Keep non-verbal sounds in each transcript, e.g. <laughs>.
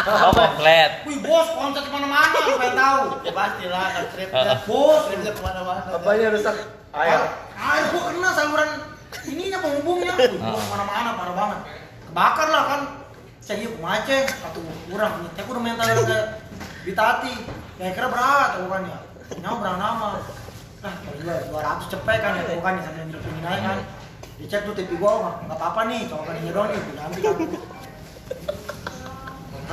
Oh, komplit. Wih bos, kontak ke mana-mana, pengen tahu. Ya pastilah kan trip Heeh. Bos, tripnya ke mana-mana. Apanya rusak? Air. Air gua kena saluran ininya penghubungnya. Wih, bos Ah. ke mana-mana, parah banget. Kebakar lah kan. Saya yuk macet, atau kurang. Nyetek udah mental ke Bitati. Ya kira berat bukannya. Nyawa berang nama. Nah, juga 200 cepet kan ya bukan ya sambil ngirim aja kan. Dicek tuh TV gua nggak- apa-apa nih, cuma kan ini doang nih, ambil kan.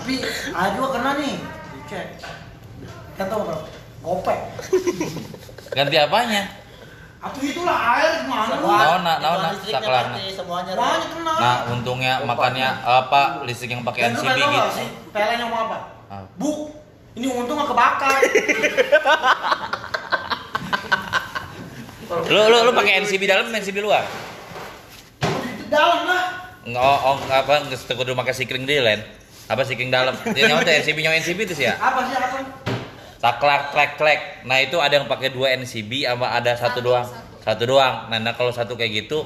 Tapi air juga kena nih, dicek. Kan tau berapa? Gopek. Ganti apanya? Atau itulah air gimana lu? Semua. Naon, naon, Semua naon, listriknya saklarna. mati, semuanya. Semuanya kena. Nah, untungnya makannya apa listrik yang pakai NCB gitu. sih, PLN yang mau apa? Ah. Bu, ini untung nggak kebakar. Lu lu lu pakai NCB dalam NCB luar? Di dalam lah. Nggak oh, oh apa nggak kudu pakai sikring di lain. Apa sikring dalam? Dia nyawa teh NCB nyawa NCB itu sih ya. Apa sih apa? Saklak klek klek. Nah, itu ada yang pakai dua NCB sama ada satu Satu, doang. satu. Satu doang. Nah, nah kalau satu kayak gitu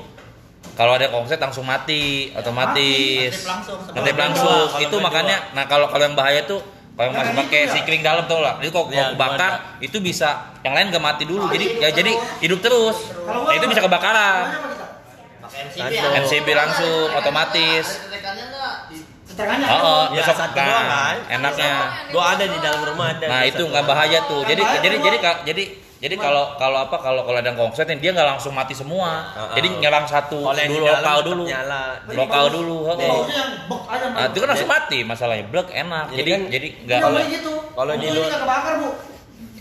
kalau ada konslet langsung mati otomatis. Ngintip langsung. Kalau langsung. Itu makanya nah kalau kalau yang bahaya tuh kalau yang masih pakai itu ya. sikring dalam tuh lah. Jadi kalau kalau kebakar itu bisa yang lain gak mati dulu. Jadi ya jadi hidup terus. Nah, itu bisa kebakaran. NCB ya. NCB langsung otomatis. Oh, oh, Ya, besok satu nah, doang kan? enaknya. Gua ada di dalam rumah ada. Nah, itu nggak bahaya tuh. Jadi Bahaya jadi jadi ka- jadi jadi kalau kalau apa kalau kalau ada nih, dia nggak langsung mati semua. Heeh. Jadi nyerang satu Kalau yang dulu lokal dulu. nyala. Lokal dulu. heeh. Baunya yang bek aja. Nah, itu kan langsung mati masalahnya. Blek enak. Jadi Jadi kan- jadi Iya, nggak boleh gitu. kalau di luar- kebakar, Bu.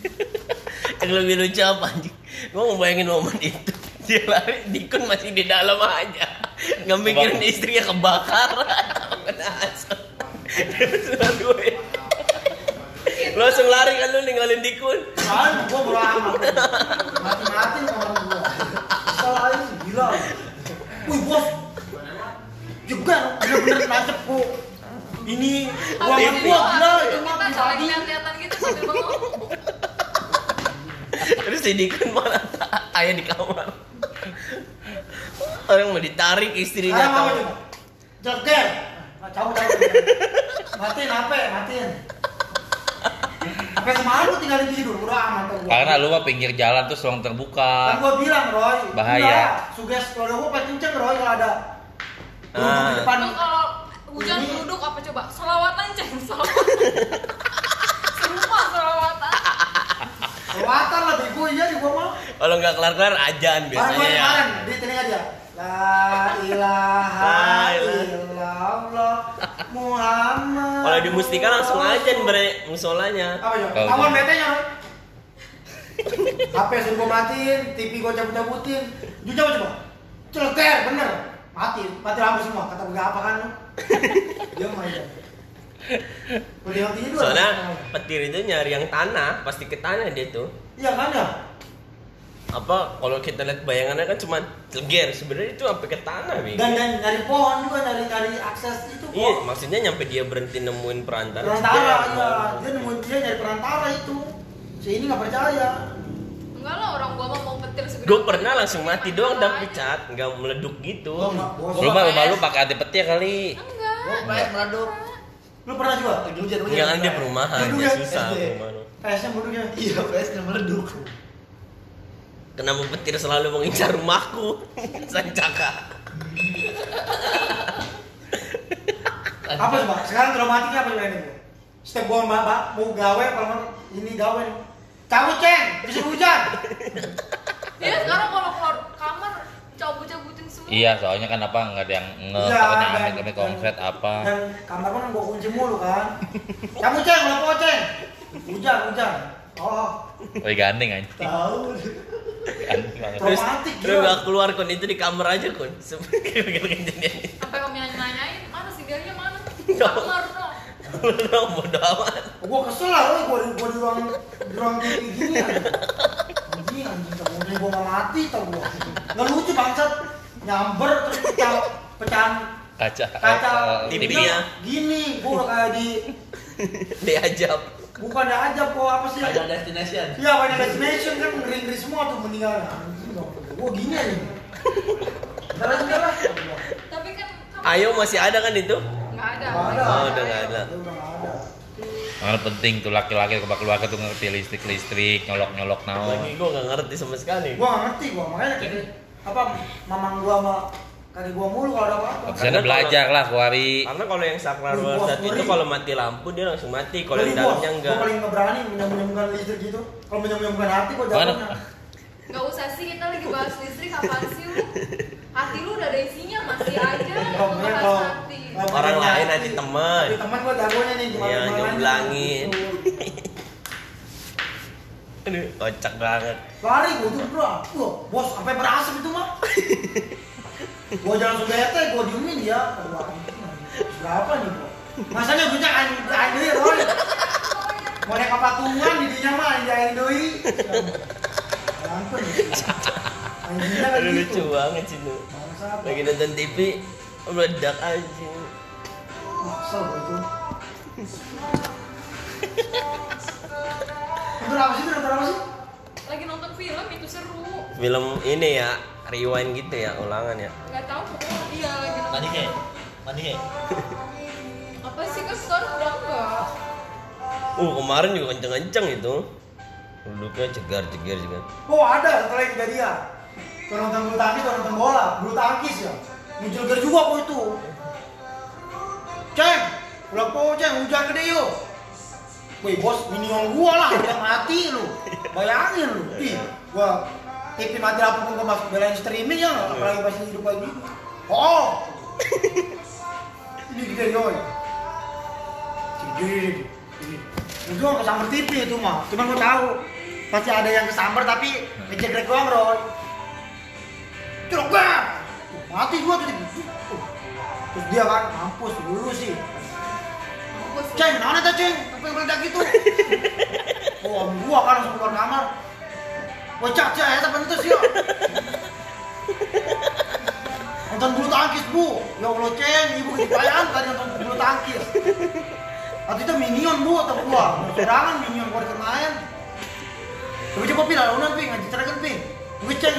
<laughs> Yang lebih lucu apa anjing? Gua mau bayangin momen itu. <laughs> Dia lari, Dikun masih di dalam aja. Nggak mikirin istrinya kebakaran. Lu langsung lari kan lu ninggalin Dikun. Kan gua bodo amat. Mati-mati orang gua. Salah ini gila. Wih, bos. Juga bener-bener nancep, Bu. Ini ruangan gua gila, itu mah Kita saling pribadi. lihat-lihatan gitu bengong. Terus si Dikun malah ayah di kamar. Orang mau ditarik istrinya Sekarang apa tahu. Matiin HP, matiin. HP semalam lu tinggalin tidur, udah aman tuh gua. karena lu mah pinggir jalan tuh ruang Kan terbuka. gua bilang, Roy. Bahaya. Suges kalau gua paling kenceng, Roy, kalau ada. Duduk Ah. di depan. Lu kalau hujan duduk apa coba? Selawatan ceng, selawatan. Semua selawatan. Kelewatan lah bego iya di gua mah. Kalau nggak kelar-kelar ajan biasanya ya. kemarin di telinga dia. La ilaha La ilaha. illallah Muhammad. Kalau di Mustika langsung ajan bre musolanya. Apa ya? Awan betenya, Roy. HP suruh gua matiin, TV gua cabut-cabutin. Jujur coba coba. Celeker, bener. Mati, mati lampu semua. Kata gua apa kan lu? Dia main. Soalnya petir itu nyari yang tanah, pasti ke tanah dia tuh. Iya kan ya? Apa kalau kita lihat bayangannya kan cuma leger, sebenarnya itu sampai ke tanah, Bing. Dan dan nyari pohon juga nyari nyari akses itu Iya, maksudnya nyampe dia berhenti nemuin perantara. Perantara, dia iya. Dia nemuin dia nyari perantara itu. Si ini nggak percaya. Enggak lah orang gua mah mau petir segede. Gue pernah langsung mati doang tapi cat, nggak meleduk gitu. Gua. Lu mah rumah lu pakai anti petir kali. Enggak. Gua PS meleduk. Lu pernah juga? Hujan. Jangan dia perumahan, Meleduk dia ya? susah SD. rumah lu. PS-nya bodohnya. Iya, PS kena meleduk. Kenapa petir selalu mengincar rumahku? <laughs> Sang caka. Apa coba? Sekarang traumatiknya apa ini? Setiap gua mbak, mbak mau gawe, kalau ini gawe nih. Cabut ceng, bisa hujan. Dia <laughs> sekarang kalau keluar kamar cabut-cabutin semua. Iya, soalnya kan apa nggak ada yang nge Iya, takutnya dan- amit amit konslet apa. Dan kamar kan gua kunci mulu kan. Cabut ceng, mau ceng. Hujan, hujan. Oh, Woi gandeng aja. tahu. Banget. Terus gak keluar kon itu di kamar aja kon. Kejadian. Sampai kami nanyain mana si Gaya mana? <laughs> Kamar dong. Lu bodo amat. Gua kesel lah, gua, di- gua di ruang di ruang TV gini. Anjing, anjing, kemudian gua nggak mati tau gua. Nggak lucu bangsat. Nyamber terus pecah, pecahan Kaca. kaca eh, TV TV-nya ya. gini. Gua udah kayak di <laughs> Diajak. Bukan aja kok apa sih? Final destination. Iya, Final Destination kan ngeri-ngeri semua tuh meninggal. Anjing, gua gini aja ntar lah. Tapi kan Ayo masih ada kan itu? Enggak ada. Nggak ada. Oh, udah nggak ada. Ada. Mana penting tuh laki-laki kebak keluarga tuh ngerti listrik listrik nyolok nyolok naon. Lagi gua nggak ngerti sama sekali. Gua ngerti gua, makanya kayak apa mamang gua sama kakek gua mulu kalau ada apa-apa. Ada belajar lah kuari. Karena kalau yang luar bos, satu itu kalau mati lampu dia langsung mati. Kalau yang dalamnya enggak. Gua paling berani menyambung-nyambungkan listrik gitu. Kalau menyambung-nyambungkan hati gua jatuhnya. Gak usah sih kita lagi bahas listrik apaan sih lu? Hati lu udah ada isinya masih aja Kalau bahas kalau kalau Orang lain hati, hati teman. teman gua jagonya nih gimana Iya, gimana nyomblangin. Aduh, kocak banget. Lari gua tuh bro, bos sampai berasap itu mah. Gua jalan langsung bete, gua diemin dia. Aduh, berapa nih bro? Masanya gue cak aing aing deui Roy. Mau naik patungan di dinya mah deui. Ampun. Anjingnya kan Aduh, lucu gitu. banget sih lu. Lagi nonton TV, meledak anjing. Kesel gua itu. Nonton apa sih? Nonton apa sih? Lagi nonton film itu seru. Film ini ya, rewind gitu ya, ulangan ya. Gak tahu pokoknya iya nonton. Tadi kayak, tadi kayak. <laughs> Apa sih sekarang udah enggak? Uh, kemarin juga kenceng-kenceng itu. Duduknya cegar-cegar juga. Oh ada setelah kejadian. Kau nonton bulu tangkis, nonton bola, bulu tangkis ya. Muncul ger juga kok itu. Ceng, udah po ceng, hujan gede yuk. Wih bos, minion gua lah, udah mati lu. Bayangin lu, ih, gua TV mati pun gua masuk belain streaming ya, apalagi masih hidup lagi. Oh, ini gede yoy. Gede. Itu mah kesambar TV itu mah, cuman gua tahu pasti ada yang kesambar tapi ngecekrek doang Roy. Curok gak? Mati gua tuh. Uh, Terus dia kan, mampus dulu sih. Ceng, mana tuh ceng? Apa yang meledak gitu? <laughs> Oh, gua kan langsung keluar kamar. Cak cak, ya pentus ya. Nonton bulu tangkis bu, ya Allah ceng, ibu ketipayan tadi nonton bulu tangkis. Waktu itu minion bu, atau gua, serangan minion gua kemarin. Coba coba pi lalu nanti ngaji cerakan pi. Gue ceng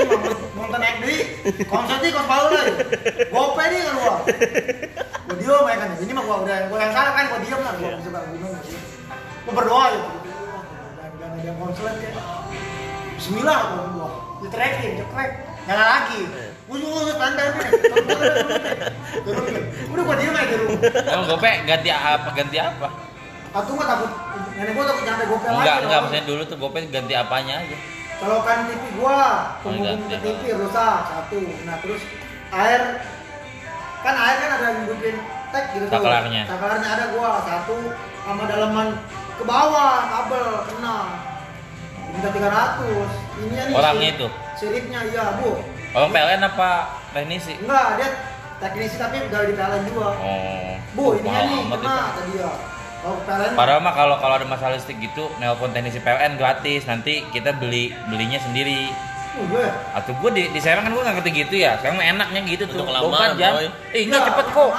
mau nonton deh, konser di kos bau lah. Gope nih kan gua. Gua diem ya kan, ini mah gua udah gua yang salah kan, gua diem lah, gua bisa bangun sih. Gua berdoa ya, dan ada yang konslet ya. Bismillah gua gua, ditrekin, cekrek, nyala lagi. Ujung pandai nih, udah gua diem aja di rumah. Emang gope ganti apa? Ganti apa? Aku mah takut, nenek gua takut nyampe gope lagi. Enggak, enggak, maksudnya dulu tuh gope ganti apanya aja. Colokan TV gua, Oh, ke TV rusak satu. Nah terus air kan air kan ada yang hidupin tek gitu tuh. Saklarnya. Saklarnya ada gua satu sama daleman ke bawah kabel kena. Minta 300. Ini nih. Orangnya itu? Siripnya iya bu. Orang PLN apa teknisi? Enggak dia teknisi tapi udah di PLN juga. Oh. Bu ini mahal nih kena itu. tadi ya. Kalau PLN Padahal mah kalau kalau ada masalah listrik gitu, nelpon teknisi PLN gratis. Nanti kita beli belinya sendiri. Uh, gue. Atau gue di, di Serang kan gue nggak ngerti gitu ya. Sekarang enaknya gitu tuh. Udah kelamaan, 24 jam. Eh, enggak Iya, cepet kok.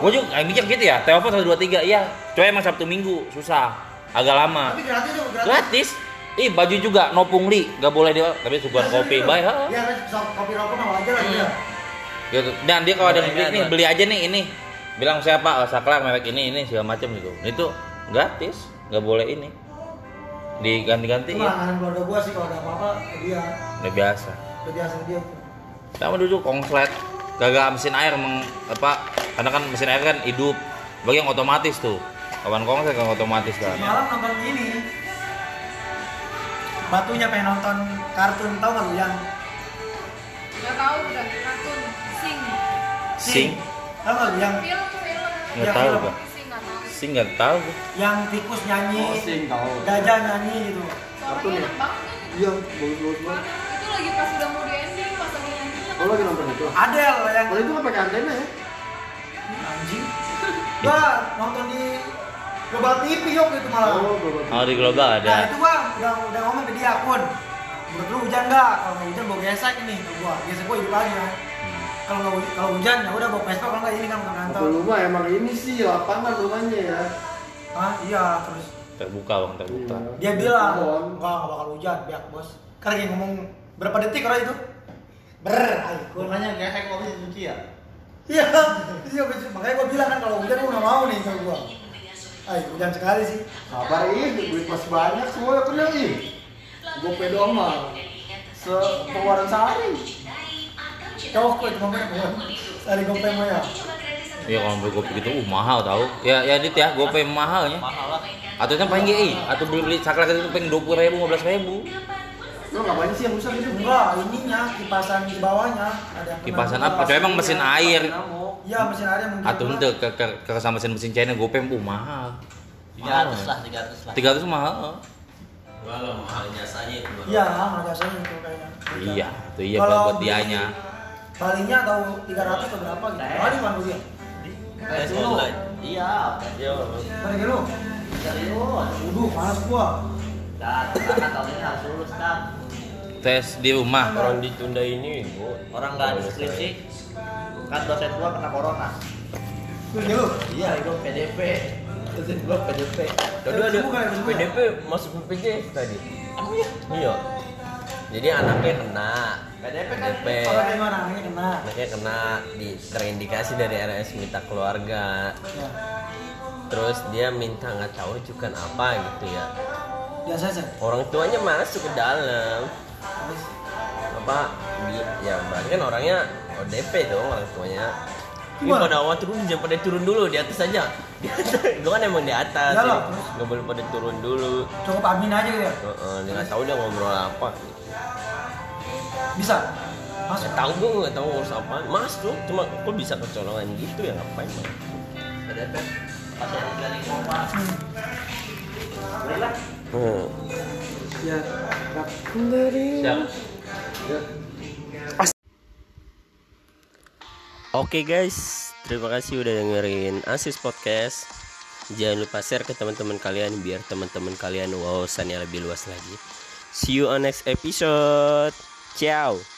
Gue juga mikir gitu ya. Telepon 123. Iya. Coy emang Sabtu Minggu susah. Agak lama. Tapi gratis tuh gratis. Gratis. Ih baju juga no pungli, gak boleh dia tapi suka kopi <laughs> baik. Iya, kan kopi rokok mah wajar lah dia. Gitu. Dan dia kalau ada beli nih beli aja nih ini. Bilang siapa oh, saklar merek ini ini segala macam gitu. Itu gratis, nggak boleh ini. Diganti-ganti Itu ya. keluarga gua sih kalau ada apa-apa dia. Udah biasa. Udah biasa dia. Sama dulu konslet gagal mesin air meng, apa karena kan mesin air kan hidup bagi yang otomatis tuh kawan konslet kan otomatis kan Malam nonton ini. Batunya pengen nonton kartun tau gak lu yang Gak tahu udah kartun sing. sing Tau gak lu yang Film film. nggak Ya, tahu gua Sing nggak tahu. nggak tahu yang tikus nyanyi, Oh, sing tahu. gajah nyanyi gitu. Enak banget kan. Iya, bagus-bagus banget. Itu lagi pas udah mau di ending pas lagi nyanyinya. Oh, lagi nonton itu. Adel yang Kalau itu nggak pakai antena ya? anjing. Gua nonton di Global TV yuk itu malah. Oh, oh di global Nah ada itu gua udah udah ngomong ke dia pun. Menurut lu hujan nggak? Kalau nggak hujan bawa gesek ini ke gua. Gesek gua hidup lagi kan. Kalau nggak kalau hujan ya udah bawa Vespa kalau nggak ini kan ke kantor. Rumah emang ini sih lapangan rumahnya ya. Ah iya terus terbuka bang terbuka Iya. dia bilang nggak bakal hujan biak bos. Karena dia ngomong berapa detik orang itu? Ber, ayo. Gua nanya gesek mobil dicuci ya? <laughs> Iya, iya makanya gue bilang kan kalau hujan gue nggak mau nih kalau gue. Ayo hujan sekali sih. Kabar ini duit masih banyak semua ya bener ih. Gue pedo mah. Se pengeluaran sehari. Cowok itu mamanya bukan. Dari gue pengen ya. Iya kalau beli kopi gitu, uh mahal tau. Ya ya dit ya, gope mahalnya. mahal lah Atau kan paling GI, atau beli beli cakra itu paling dua puluh ribu, lima belas ribu. Lo ngapain sih yang rusak itu? Enggak, ininya kipasan di bawahnya ada kena Kipasan apa? Itu emang mesin air. Iya mesin air yang mungkin. Atau ente ke ke ke sama mesin mesin China gope, uh mahal. tiga ratus lah tiga ratus lah Tiga ratus mahal. Gua lah mahal jasanya itu. Iya, nggak biasanya itu kayaknya. Iya, itu iya Kalau buat dianya. Palingnya atau 300 atau berapa gitu. Kali pan dia. tes online iya yo Mana gitu? Waduh, panas gua. Dan karena tahun ini harus lulus. Tes di rumah. orang ditunda ini gua Orang nggak ada skripsi. Kan dosen gua kena corona. Lu gitu. Iya, itu PDP. Dosen gua PDP. tadi ada. PDP masuk BPJS tadi iya jadi anaknya kena PDP kan PDP Kalau mana anaknya kena. anaknya kena di terindikasi dari RS minta keluarga Ya. terus dia minta nggak tahu ajukan apa gitu ya Biasa aja. orang tuanya masuk ke dalam apa ya berarti kan orangnya ODP dong orang tuanya ini pada awal turun jangan pada turun dulu di atas aja <laughs> di atas gue kan emang di atas jadi terus? nggak boleh pada turun dulu Cukup amin aja gitu ya. Heeh, dia nggak tahu dia ngobrol apa Bisa. Masuk. nggak tahu gue nggak tahu ngurus apa masuk cuma kok bisa kecolongan gitu ya ngapain Bang? PDP. Pasien kali koma. Berilah. hmm. Ya. Siap. Oke guys, terima kasih udah dengerin Asis Podcast. Jangan lupa share ke teman-teman kalian biar teman-teman kalian wawasannya lebih luas lagi. See you on next episode. Ciao.